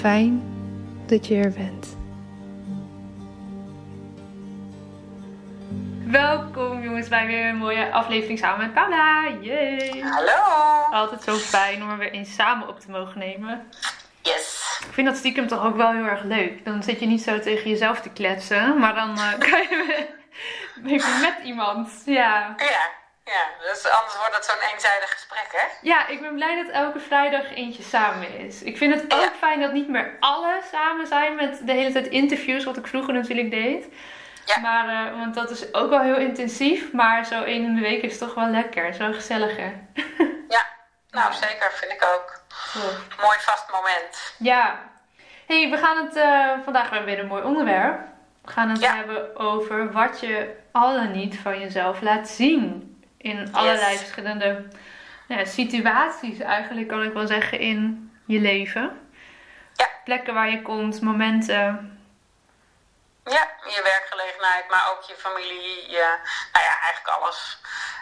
Fijn dat je er bent. Welkom jongens bij weer een mooie aflevering samen met Paula. Yay! Hallo! Altijd zo fijn om er weer eens samen op te mogen nemen. Yes! Ik vind dat stiekem toch ook wel heel erg leuk. Dan zit je niet zo tegen jezelf te kletsen, maar dan uh, kan je even met iemand. Ja. Ja, ja. Dus anders wordt het zo'n eenzijdig gesprek, hè? Ja, ik ben blij dat elke vrijdag eentje samen is. Ik vind het ook Ja. fijn dat niet meer alle samen zijn met de hele tijd interviews, wat ik vroeger natuurlijk deed. Ja. Maar, eh, want dat is ook wel heel intensief, maar zo één in de week is toch wel lekker, zo gezelliger. Ja, nou zeker, vind ik ook. Mooi vast moment. Ja. hey, we gaan het uh, vandaag weer een mooi onderwerp. We gaan het Ja. hebben over wat je al en niet van jezelf laat zien. In allerlei verschillende ja, situaties eigenlijk kan ik wel zeggen in je leven. Ja. Plekken waar je komt, momenten. Ja, je werkgelegenheid, maar ook je familie, je, nou ja, eigenlijk alles.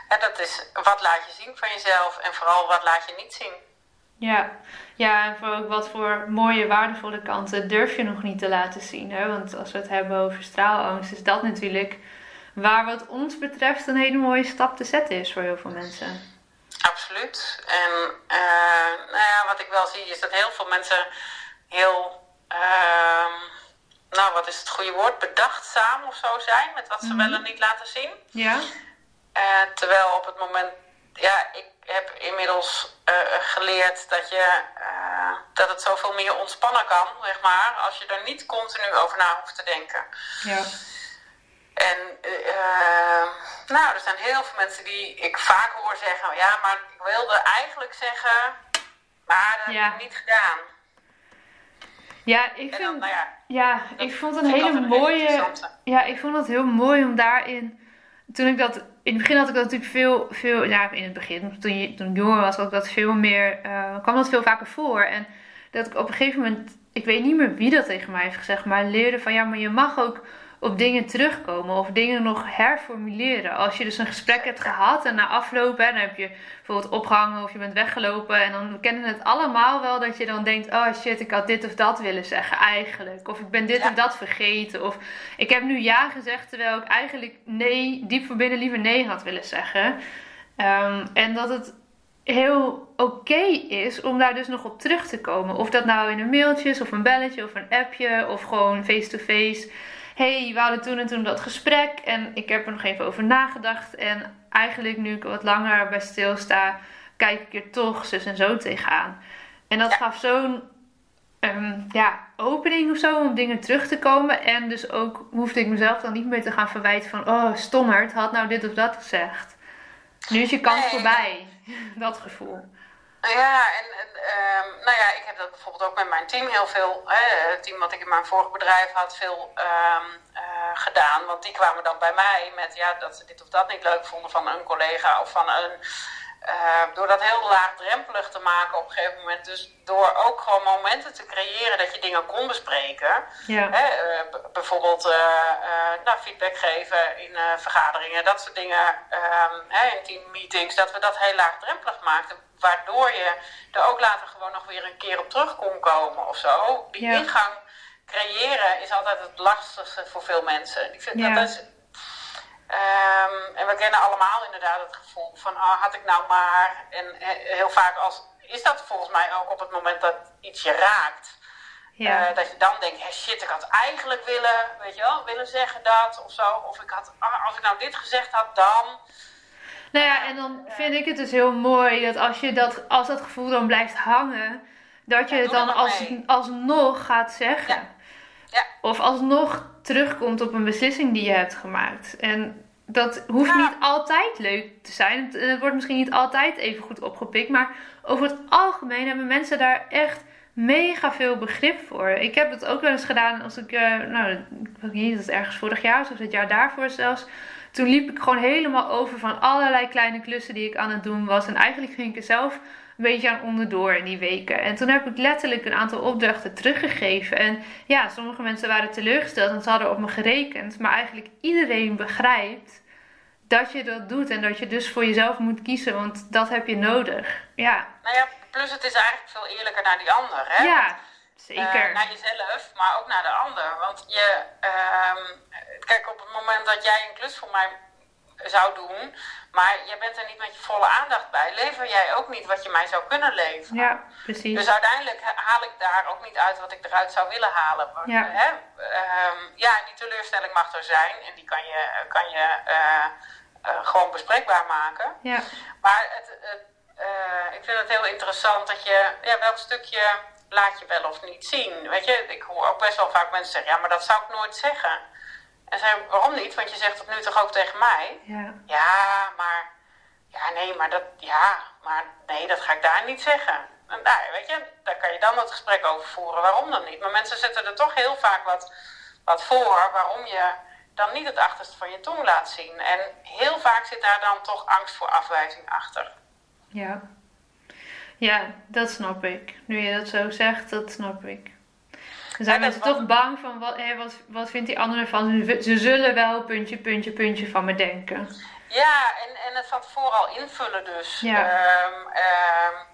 Hè, dat is wat laat je zien van jezelf en vooral wat laat je niet zien. Ja, ja en voor ook wat voor mooie, waardevolle kanten durf je nog niet te laten zien. Hè? Want als we het hebben over straalangst, is dat natuurlijk waar wat ons betreft een hele mooie stap te zetten is voor heel veel mensen. Absoluut. En uh, nou ja, wat ik wel zie is dat heel veel mensen heel, uh, nou wat is het goede woord, bedachtzaam of zo zijn met wat ze Mhm. wel en niet laten zien. Ja? Uh, terwijl op het moment, ja, ik heb inmiddels uh, geleerd dat, je, dat het zoveel meer ontspannen kan, zeg maar, als je er niet continu over na hoeft te denken. Ja. En uh, nou, er zijn heel veel mensen die ik vaak hoor zeggen, ja, maar ik wilde eigenlijk zeggen, maar dat Ja. heb ik niet gedaan. Ja, ik vind, dan, nou ja, ja, ik vond een hele altijd een hele mooie. Ja, ik vond het heel mooi om daarin. Toen ik dat. In het begin had ik dat natuurlijk veel. veel ja, in het begin, toen, je, toen ik jonger was, had ik dat veel meer. eh, kwam dat veel vaker voor. En dat ik op een gegeven moment. ik weet niet meer wie dat tegen mij heeft gezegd, maar leerde van ja, maar je mag ook op dingen terugkomen of dingen nog herformuleren. Als je dus een gesprek hebt gehad en na afloop, hè, dan heb je bijvoorbeeld opgehangen of je bent weggelopen en dan kennen het allemaal wel dat je dan denkt, oh shit, ik had dit of dat willen zeggen eigenlijk. Of ik ben dit of dat vergeten. Of ik heb nu ja gezegd terwijl ik eigenlijk nee, diep van binnen liever nee had willen zeggen. Ehm, en dat het heel oké is om daar dus nog op terug te komen. Of dat nou in een mailtje of een belletje of een appje of gewoon face-to-face. Hey, we hadden toen en toen dat gesprek en ik heb er nog even over nagedacht. En eigenlijk nu ik wat langer bij stilsta, kijk ik er toch zus en zo tegenaan. En dat gaf zo'n um, ja, opening of zo om dingen terug te komen. En dus ook hoefde ik mezelf dan niet meer te gaan verwijten van... Oh, stommerd, had nou dit of dat gezegd. Nu is je kans voorbij. dat gevoel. Ja, en uh, nou ja, ik heb dat bijvoorbeeld ook met mijn team heel veel, hè, het team wat ik in mijn vorige bedrijf had, veel uh, uh, gedaan. Want die kwamen dan bij mij met ja, dat ze dit of dat niet leuk vonden van een collega of van een uh, door dat heel laagdrempelig te maken op een gegeven moment. Dus door ook gewoon momenten te creëren dat je dingen kon bespreken. Ja. Hè, uh, bijvoorbeeld uh, nou, feedback geven in vergaderingen, dat soort dingen. Um, hè, in teammeetings, dat we dat heel laagdrempelig maakten. Waardoor je er ook later gewoon nog weer een keer op terug kon komen of zo. Die ja. ingang creëren is altijd het lastigste voor veel mensen. Ik vind ja. dat is Um, en we kennen allemaal inderdaad het gevoel van, oh, had ik nou maar. En heel vaak als, is dat volgens mij ook op het moment dat iets je raakt. Ja. Uh, dat je dan denkt, hey, shit, ik had eigenlijk willen, weet je wel, willen zeggen dat of zo. Of ik had, ah, als ik nou dit gezegd had, dan. Nou ja, en dan vind ik het dus heel mooi dat als, je dat, als dat gevoel dan blijft hangen, dat je ja, het dan als, alsnog gaat zeggen. Ja. Ja. Of alsnog terugkomt op een beslissing die je hebt gemaakt. En dat hoeft niet altijd leuk te zijn. Het, het, wordt misschien niet altijd even goed opgepikt. Maar over het algemeen hebben mensen daar echt mega veel begrip voor. Ik heb het ook wel eens gedaan als ik, uh, nou, ik weet niet, dat ergens vorig jaar of het jaar daarvoor zelfs. Toen liep ik gewoon helemaal over van allerlei kleine klussen die ik aan het doen was. En eigenlijk ging ik er zelf een beetje aan onderdoor in die weken. En toen heb ik letterlijk een aantal opdrachten teruggegeven. En ja, sommige mensen waren teleurgesteld en ze hadden op me gerekend. Maar eigenlijk iedereen begrijpt dat je dat doet en dat je dus voor jezelf moet kiezen, want dat heb je nodig. Ja. Nou ja, plus het is eigenlijk veel eerlijker naar die ander, hè? Ja, zeker. Uh, naar jezelf, maar ook naar de ander. Want je, uh, kijk, op het moment dat jij een klus voor mij zou doen, maar je bent er niet met je volle aandacht bij, lever jij ook niet wat je mij zou kunnen leveren. Ja, precies. Dus uiteindelijk haal ik daar ook niet uit wat ik eruit zou willen halen. Ja, hè? Um, ja die teleurstelling mag er zijn en die kan je, kan je uh, uh, gewoon bespreekbaar maken. Ja. Maar het, het uh, ik vind het heel interessant dat je, ja, welk stukje laat je wel of niet zien. Weet je, ik hoor ook best wel vaak mensen zeggen, ja, maar dat zou ik nooit zeggen. En zei, waarom niet? Want je zegt het nu toch ook tegen mij? Ja. Ja, maar... Ja, nee, maar dat... Ja, maar nee, dat ga ik daar niet zeggen. En daar, weet je, daar kan je dan het gesprek over voeren. Waarom dan niet? Maar mensen zetten er toch heel vaak wat, wat voor waarom je dan niet het achterste van je tong laat zien. En heel vaak zit daar dan toch angst voor afwijzing achter. Ja. Ja, dat snap ik. Nu je dat zo zegt, dat snap ik. Zijn mensen toch bang van wat, hé, wat, wat vindt die andere van? Ze zullen wel puntje, puntje, puntje van me denken. Ja, en, en het van tevoren al invullen dus. Ja. Um, um,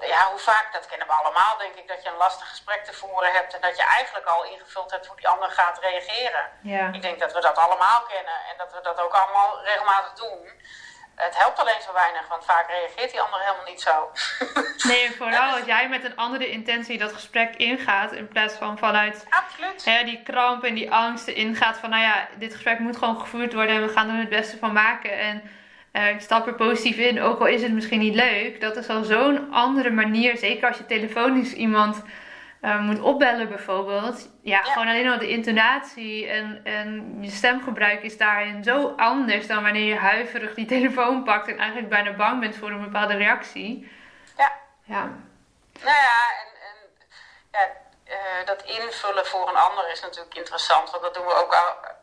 ja, hoe vaak, dat kennen we allemaal, denk ik, dat je een lastig gesprek te voeren hebt en dat je eigenlijk al ingevuld hebt hoe die ander gaat reageren. Ja. Ik denk dat we dat allemaal kennen en dat we dat ook allemaal regelmatig doen. Het helpt alleen zo weinig, want vaak reageert die ander helemaal niet zo. Nee, vooral als jij met een andere intentie dat gesprek ingaat, in plaats van vanuit hè, die kramp en die angsten ingaat van, nou ja, dit gesprek moet gewoon gevoerd worden en we gaan er het beste van maken. En uh, ik stap er positief in, ook al is het misschien niet leuk. Dat is al zo'n andere manier, zeker als je telefonisch iemand uh, moet opbellen bijvoorbeeld. Ja, gewoon alleen al de intonatie en, en je stemgebruik is daarin zo anders dan wanneer je huiverig die telefoon pakt en eigenlijk bijna bang bent voor een bepaalde reactie. Ja. Ja. Nou ja, en, en ja, uh, dat invullen voor een ander is natuurlijk interessant, want dat doen we ook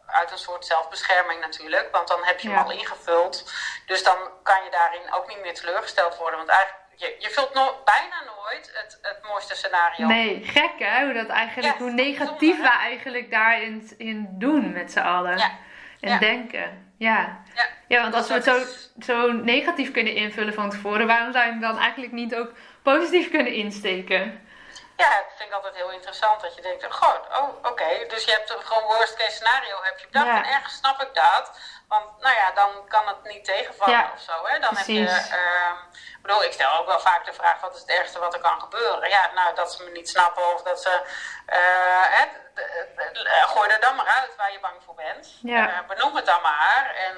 uit een soort zelfbescherming natuurlijk, want dan heb je hem al ingevuld. Dus dan kan je daarin ook niet meer teleurgesteld worden, want eigenlijk je, je vult no bijna nooit het, het mooiste scenario. Nee, gek hè, hoe, dat eigenlijk, hoe negatief we eigenlijk daarin in doen met z'n allen. Ja. En denken. Ja. ja. ja, want als we het zo, zo negatief kunnen invullen van tevoren, waarom zou je hem dan eigenlijk niet ook positief kunnen insteken? Ja, dat vind ik altijd heel interessant. Dat je denkt, goh, oh, oké. Dus je hebt gewoon worst case scenario heb je bedacht. En ergens snap ik dat. Want nou ja, dan kan het niet tegenvallen ja, of zo. Hè? Dan precies. heb je... Uh, bedoel, ik stel ook wel vaak de vraag, wat is het ergste wat er kan gebeuren? Ja, nou, dat ze me niet snappen of dat ze... Uh, gooi er dan maar uit waar je bang voor bent. Ja. Uh, benoem het dan maar. En,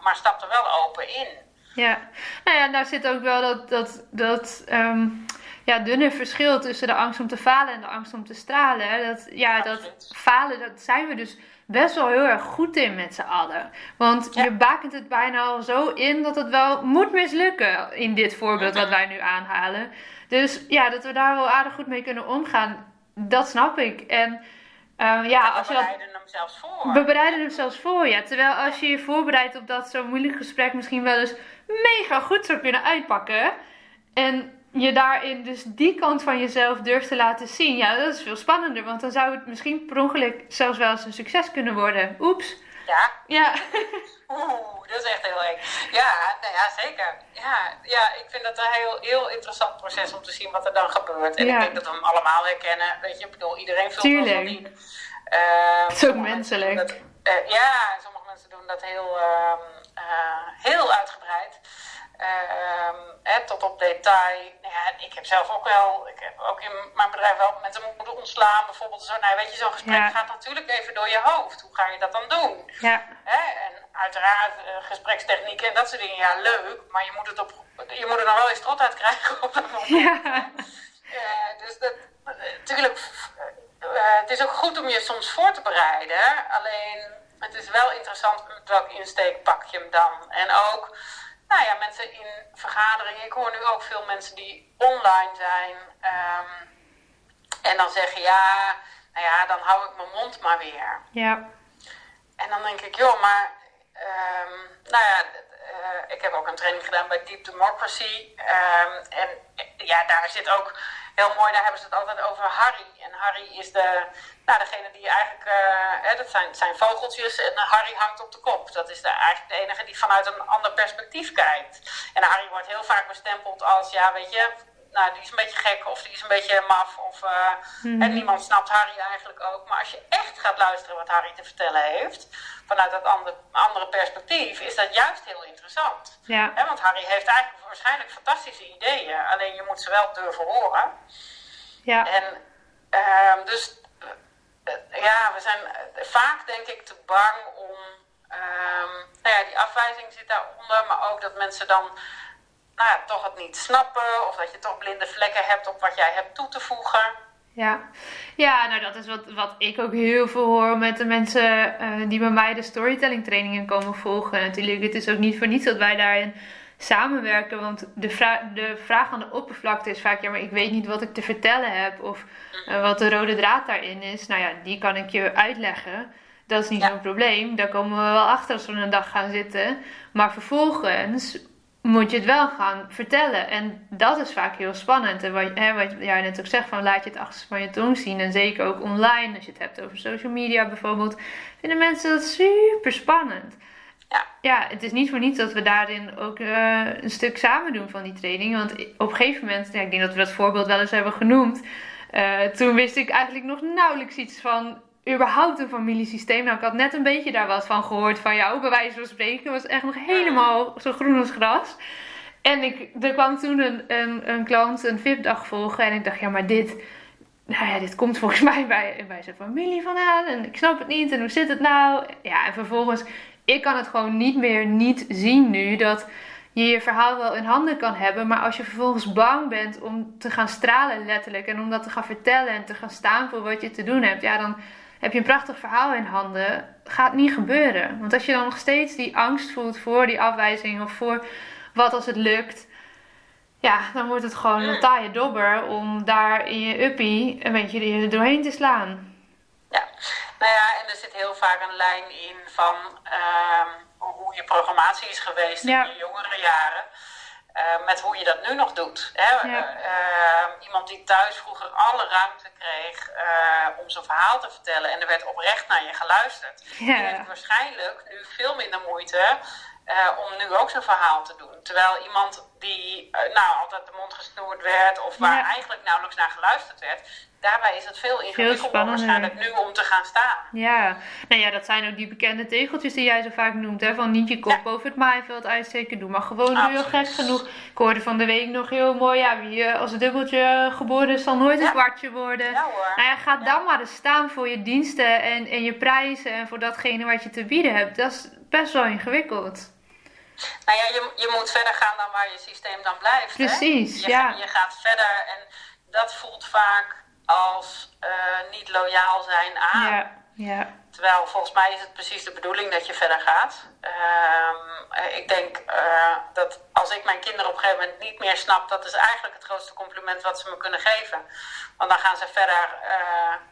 maar stap er wel open in. Ja, nou ja, daar zit ook wel dat... dat, dat um ja, dunne verschil tussen de angst om te falen en de angst om te stralen. Dat, ja, dat falen, dat zijn we dus best wel heel erg goed in met z'n allen. Want je bakent het bijna al zo in dat het wel moet mislukken in dit voorbeeld wat wij nu aanhalen. Dus ja, dat we daar wel aardig goed mee kunnen omgaan, dat snap ik. En uh, ja, als je we bereiden hem zelfs voor. We bereiden hem zelfs voor, ja. Terwijl als je je voorbereidt op dat zo'n moeilijk gesprek misschien wel eens mega goed zou kunnen uitpakken. En je daarin dus die kant van jezelf durft te laten zien, ja, dat is veel spannender. Want dan zou het misschien per ongeluk zelfs wel eens een succes kunnen worden. Oeps. Ja. Ja. Oeh, dat is echt heel eng. Ja, nou ja, zeker. Ja, ja, ik vind dat een heel, heel interessant proces om te zien wat er dan gebeurt. En ik denk dat we hem allemaal herkennen. Weet je, ik bedoel, iedereen vult wel die. Uh, het is ook menselijk. Dat, uh, ja, sommige mensen doen dat heel, uh, heel uitgebreid. Uh, tot op detail. Nou ja, ik heb zelf ook wel, ik heb ook in mijn bedrijf wel mensen moeten ontslaan. Bijvoorbeeld zo, nou weet je, zo'n gesprek gaat natuurlijk even door je hoofd. Hoe ga je dat dan doen? Ja. en uiteraard uh, gesprekstechnieken en dat soort dingen, ja leuk. Maar je moet, het op, je moet er nog wel eens trot uit krijgen op dat moment. Ja. Uh, dus dat, natuurlijk, het is ook goed om je soms voor te bereiden. Alleen, het is wel interessant met welke insteek pak je hem dan. En ook nou ja, mensen in vergaderingen. Ik hoor nu ook veel mensen die online zijn. Um, en dan zeggen, ja, nou ja, dan hou ik mijn mond maar weer. Ja. En dan denk ik, joh, maar... Um, nou ja, uh, ik heb ook een training gedaan bij Deep Democracy. Um, en ja, daar zit ook heel mooi, daar hebben ze het altijd over Harry. En Harry is de, nou, degene die eigenlijk, uh, hè, dat zijn, zijn vogeltjes en Harry hangt op de kop. Dat is de, eigenlijk de enige die vanuit een ander perspectief kijkt. En Harry wordt heel vaak bestempeld als, ja, weet je, nou, die is een beetje gek of die is een beetje maf. Of, uh, mm. En niemand snapt Harry eigenlijk ook. Maar als je echt gaat luisteren wat Harry te vertellen heeft, vanuit dat andere, andere perspectief, is dat juist heel interessant. Ja. want Harry heeft eigenlijk waarschijnlijk fantastische ideeën, alleen je moet ze wel durven horen. Ja. En uh, dus, uh, ja, we zijn vaak denk ik te bang om, um, nou ja, die afwijzing zit daaronder, maar ook dat mensen dan nou ja, toch het niet snappen of dat je toch blinde vlekken hebt op wat jij hebt toe te voegen. Ja, ja nou dat is wat, wat ik ook heel veel hoor met de mensen uh, die bij mij de storytelling trainingen komen volgen. Natuurlijk, het is ook niet voor niets dat wij daarin samenwerken, want de, vra de vraag aan de oppervlakte is vaak, ja maar ik weet niet wat ik te vertellen heb of uh, wat de rode draad daarin is. Nou ja, die kan ik je uitleggen. Dat is niet ja. zo'n probleem. Daar komen we wel achter als we een dag gaan zitten. Maar vervolgens moet je het wel gaan vertellen. En dat is vaak heel spannend. En wat, hè, wat jij net ook zegt, van laat je het achter van je tong zien. En zeker ook online, als je het hebt over social media bijvoorbeeld, vinden mensen dat super spannend. Ja. ja, het is niet voor niets dat we daarin ook uh, een stuk samen doen van die training. Want op een gegeven moment, ja, ik denk dat we dat voorbeeld wel eens hebben genoemd. Uh, toen wist ik eigenlijk nog nauwelijks iets van überhaupt een familiesysteem. Nou, ik had net een beetje daar wat van gehoord van jou, bij wijze van spreken. was echt nog helemaal zo groen als gras. En ik, er kwam toen een, een, een klant een VIP-dag volgen en ik dacht, ja, maar dit, nou ja, dit komt volgens mij bij, bij zijn familie vandaan en ik snap het niet en hoe zit het nou? Ja, en vervolgens, ik kan het gewoon niet meer niet zien nu dat je je verhaal wel in handen kan hebben, maar als je vervolgens bang bent om te gaan stralen letterlijk en om dat te gaan vertellen en te gaan staan voor wat je te doen hebt, ja, dan heb je een prachtig verhaal in handen, gaat niet gebeuren. Want als je dan nog steeds die angst voelt voor die afwijzing of voor wat als het lukt, ja, dan wordt het gewoon een taaie dobber om daar in je uppie een beetje er doorheen te slaan. Ja, nou ja, en er zit heel vaak een lijn in van uh, hoe je programmatie is geweest ja. in je jongere jaren. Uh, met hoe je dat nu nog doet. Hè? Ja. Uh, iemand die thuis vroeger alle ruimte kreeg uh, om zijn verhaal te vertellen en er werd oprecht naar je geluisterd. Ja. Die heeft waarschijnlijk nu veel minder moeite om nu ook zijn verhaal te doen. Terwijl iemand die nou, altijd de mond gesnoerd werd of waar ja. eigenlijk nauwelijks naar geluisterd werd, daarbij is het veel ingewikkelder waarschijnlijk nu om te gaan staan. Ja, nou ja, dat zijn ook die bekende tegeltjes die jij zo vaak noemt. Hè? Van niet je kop boven het maaiveld uitsteken, doe maar gewoon nu heel gek genoeg. Ik hoorde van de week nog heel mooi, ja, wie eh, als een dubbeltje geboren is, zal nooit een kwartje worden. Ja, hoor. Nou ja, ga dan maar eens staan voor je diensten en, en je prijzen en voor datgene wat je te bieden hebt. Dat is best wel ingewikkeld. Nou ja, je, je moet verder gaan dan waar je systeem dan blijft. Precies, hè? Je, ja. Je gaat verder en dat voelt vaak als uh, niet loyaal zijn aan. Ja, ja. Terwijl volgens mij is het precies de bedoeling dat je verder gaat. Uh, ik denk uh, dat als ik mijn kinderen op een gegeven moment niet meer snap, dat is eigenlijk het grootste compliment wat ze me kunnen geven. Want dan gaan ze verder,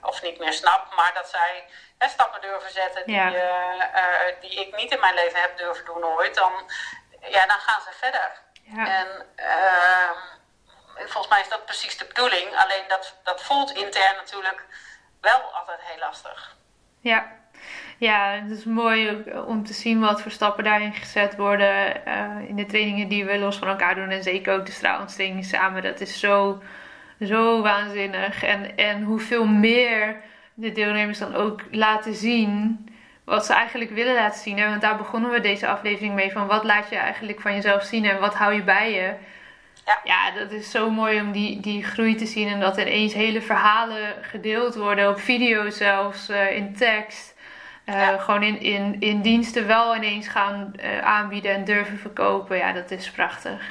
of niet meer snap, maar dat zij stappen durven zetten die, ja. die ik niet in mijn leven heb durven doen ooit. Dan, ja, dan gaan ze verder. Ja. En ehm, volgens mij is dat precies de bedoeling. Alleen dat, dat voelt intern natuurlijk wel altijd heel lastig. Ja. Ja, het is mooi om te zien wat voor stappen daarin gezet worden uh, in de trainingen die we los van elkaar doen. En zeker ook de straalingstrainingen samen. Dat is zo, zo waanzinnig. En, en hoeveel meer de deelnemers dan ook laten zien wat ze eigenlijk willen laten zien. Want daar begonnen we deze aflevering mee. Van wat laat je eigenlijk van jezelf zien en wat hou je bij je? Ja. ja, dat is zo mooi om die, die groei te zien en dat ineens hele verhalen gedeeld worden, op video zelfs, uh, in tekst. Uh, Gewoon in, in, in diensten wel ineens gaan uh, aanbieden en durven verkopen. Ja, dat is prachtig.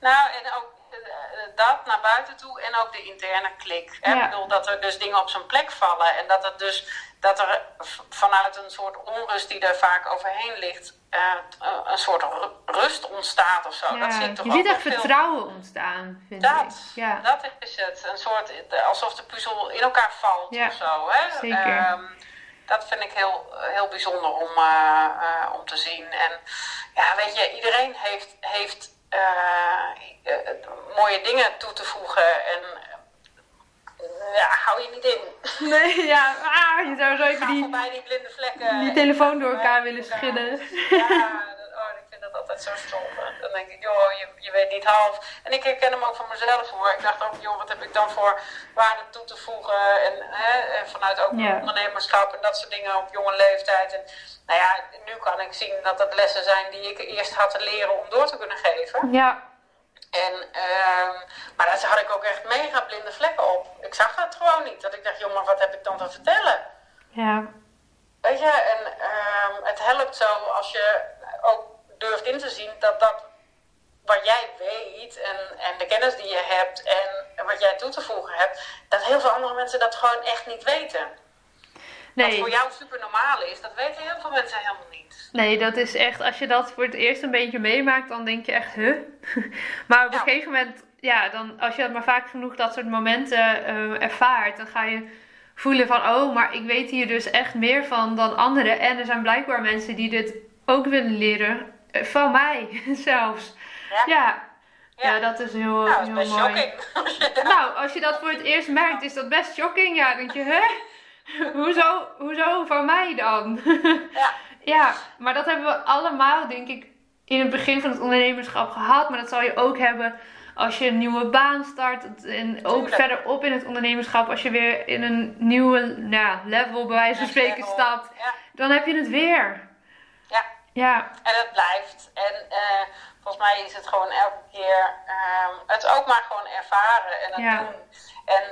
Nou, en ook dat naar buiten toe en ook de interne klik. Ja. Ik bedoel dat er dus dingen op zijn plek vallen en dat het dus dat er vanuit een soort onrust die er vaak overheen ligt, uh, een soort rust ontstaat of zo. Ja, dat zie ik toch je ziet echt vertrouwen ontstaan, vind dat, ik. Ja. dat is het. Een soort, alsof de puzzel in elkaar valt ja, of zo. Hè? Zeker. Um, dat vind ik heel, heel bijzonder om, uh, uh, om te zien. En ja, weet je, iedereen heeft, heeft mooie dingen toe te voegen. En ja, hou je niet in. Nee, ja, ah, je zou zo even die, voorbij die blinde vlekken. Die telefoon door elkaar willen schudden. Ja, oh, ik vind dat altijd zo stom. Dan denk ik, joh, je, je weet niet half. En ik herken hem ook van mezelf hoor. Ik dacht ook, joh, wat heb ik dan voor waarde toe te voegen? En, hè, en vanuit ook ondernemerschap en dat soort dingen op jonge leeftijd. En nou ja, nu kan ik zien dat dat lessen zijn die ik eerst had te leren om door te kunnen geven. Ja. En, uh, maar daar had ik ook echt mega blinde vlekken op. Ik zag het gewoon niet. Dat ik dacht, joh, maar wat heb ik dan te vertellen? Ja. Weet je, en uh, het helpt zo als je ook durft in te zien dat dat wat jij weet en, en de kennis die je hebt en wat jij toe te voegen hebt, dat heel veel andere mensen dat gewoon echt niet weten. Nee. Wat voor jou super normaal is, dat weten heel veel mensen helemaal niet. Nee, dat is echt, als je dat voor het eerst een beetje meemaakt, dan denk je echt, huh? maar op een gegeven moment, ja, dan, als je dat maar vaak genoeg dat soort momenten uh, ervaart, dan ga je voelen van, oh, maar ik weet hier dus echt meer van dan anderen. En er zijn blijkbaar mensen die dit ook willen leren, eh, van mij zelfs. Ja. ja. Ja. dat is heel, nou, dat is heel mooi. Shocking. nou, als je dat voor het eerst merkt, is dat best shocking. Ja, denk je, hè? hoezo, hoezo van mij dan? ja. ja, maar dat hebben we allemaal, denk ik, in het begin van het ondernemerschap gehad. Maar dat zal je ook hebben als je een nieuwe baan start. En ook verderop in het ondernemerschap, als je weer in een nieuwe nou, level, bij wijze van spreken, stapt. Ja. Dan heb je het weer. Ja. Ja. En het blijft. En uh, volgens mij is het gewoon elke keer uh, het ook maar gewoon ervaren en het ja. doen. En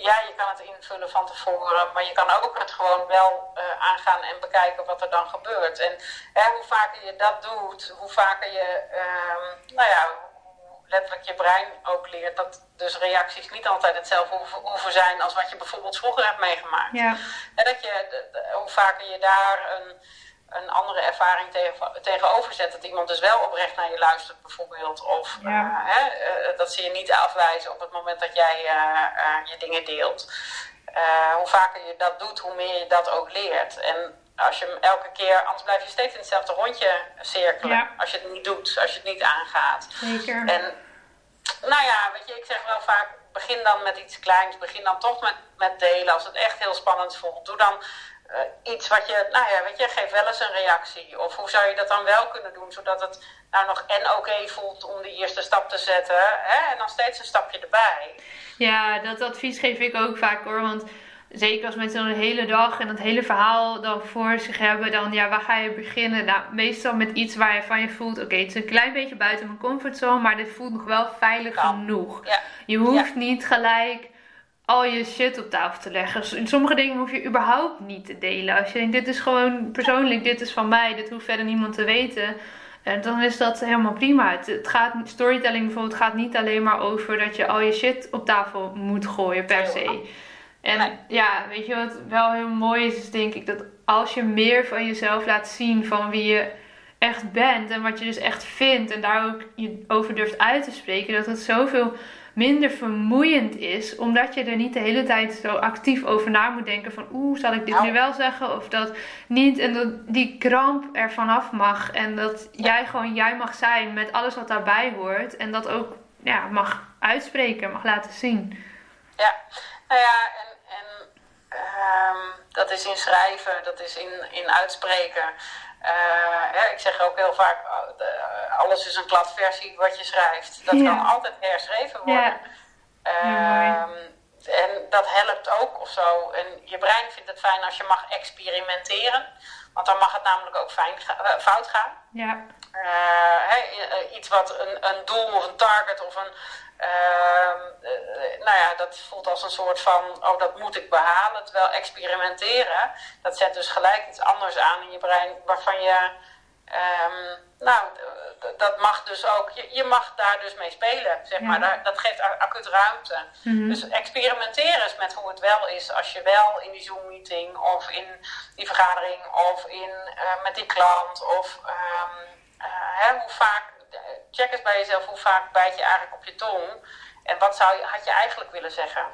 ja, je kan het invullen van tevoren, maar je kan ook het gewoon wel uh, aangaan en bekijken wat er dan gebeurt. En hè, hoe vaker je dat doet, hoe vaker je, uh, nou ja, letterlijk je brein ook leert dat dus reacties niet altijd hetzelfde hoeven, hoeven zijn als wat je bijvoorbeeld vroeger hebt meegemaakt. Ja. En dat je, hoe vaker je daar een een andere ervaring tegen, tegenover zet. Dat iemand dus wel oprecht naar je luistert, bijvoorbeeld. Of ja. uh, hè, uh, dat ze je niet afwijzen op het moment dat jij uh, je dingen deelt. hoe vaker je dat doet, hoe meer je dat ook leert. En als je hem elke keer, anders blijf je steeds in hetzelfde rondje cirkelen. Als je het niet doet, als je het niet aangaat. Zeker. En nou ja, weet je, ik zeg wel vaak, begin dan met iets kleins. Begin dan toch met, met delen. Als het echt heel spannend voelt, doe dan uh, iets wat je, nou ja, weet je, geef wel eens een reactie. Of hoe zou je dat dan wel kunnen doen, zodat het nou nog en oké voelt om die eerste stap te zetten. Hè? En dan steeds een stapje erbij. Ja, dat advies geef ik ook vaak hoor. Want zeker als mensen dan een hele dag en dat hele verhaal dan voor zich hebben, dan ja, waar ga je beginnen? Nou, meestal met iets waar je van je voelt, oké, het is een klein beetje buiten mijn comfortzone, maar dit voelt nog wel veilig genoeg. Ja. Je hoeft niet gelijk al je shit op tafel te leggen. In sommige dingen hoef je überhaupt niet te delen. Als je denkt, dit is gewoon persoonlijk, dit is van mij, dit hoeft verder niemand te weten. En dan is dat helemaal prima. Het, gaat, storytelling bijvoorbeeld gaat niet alleen maar over dat je al je shit op tafel moet gooien per se. En ja, weet je wat wel heel mooi is, is denk ik dat als je meer van jezelf laat zien van wie je echt bent en wat je dus echt vindt en daar ook je over durft uit te spreken, dat het zoveel minder vermoeiend is, omdat je er niet de hele tijd zo actief over na moet denken van oeh, zal ik dit nou. nu wel zeggen of dat niet en dat die kramp er vanaf mag en dat jij gewoon jij mag zijn met alles wat daarbij hoort en dat ook ja, mag uitspreken, mag laten zien. Ja, nou ja, en, en um, dat is in schrijven, dat is in, in uitspreken. Uh, ik zeg ook heel vaak, uh, alles is een kladversie wat je schrijft. Dat kan altijd herschreven worden. Ja. Uh, en dat helpt ook of zo. En je brein vindt het fijn als je mag experimenteren. Want dan mag het namelijk ook fijn ga fout gaan. Ja. iets wat een, een doel of een target of een Ehm, eh, nou ja, dat voelt als een soort van, oh dat moet ik behalen. Terwijl experimenteren, dat zet dus gelijk iets anders aan in je brein waarvan je, um, nou, dat mag dus ook, je, je, mag daar dus mee spelen, zeg maar. dat geeft acuut ruimte. Mhm. Dus experimenteren is met hoe het wel is als je wel in die Zoom-meeting of in die vergadering of in, uh, met die klant of um, uh, hè, hoe vaak check eens bij jezelf hoe vaak bijt je eigenlijk op je tong. En wat zou je, had je eigenlijk willen zeggen?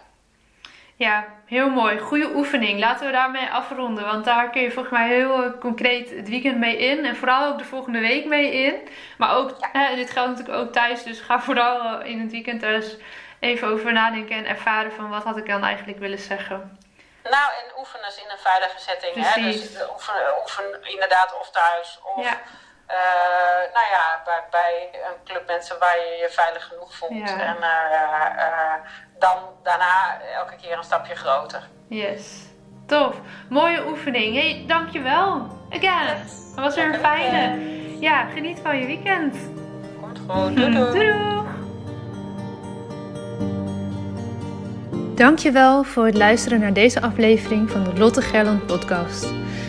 Ja, heel mooi. Goede oefening. Laten we daarmee afronden. Want daar kun je volgens mij heel concreet het weekend mee in. En vooral ook de volgende week mee in. Maar ook, dit geldt natuurlijk ook thuis. Dus ga vooral in het weekend dus even over nadenken en ervaren van wat had ik dan eigenlijk willen zeggen. Nou, en oefenen in een veilige setting. Hè? Dus oefen, oefen inderdaad of thuis of... Ja nou ja, bij, bij, een club mensen waar je je veilig genoeg voelt. En uh, dan daarna elke keer een stapje groter. Yes, tof. Mooie oefening. Hey, dankjewel. Again. Yes. Dat was weer een fijne. Ja, geniet van je weekend. Komt goed. Doei doei. doei. Dankjewel voor het luisteren naar deze aflevering van de Lotte Gerland podcast.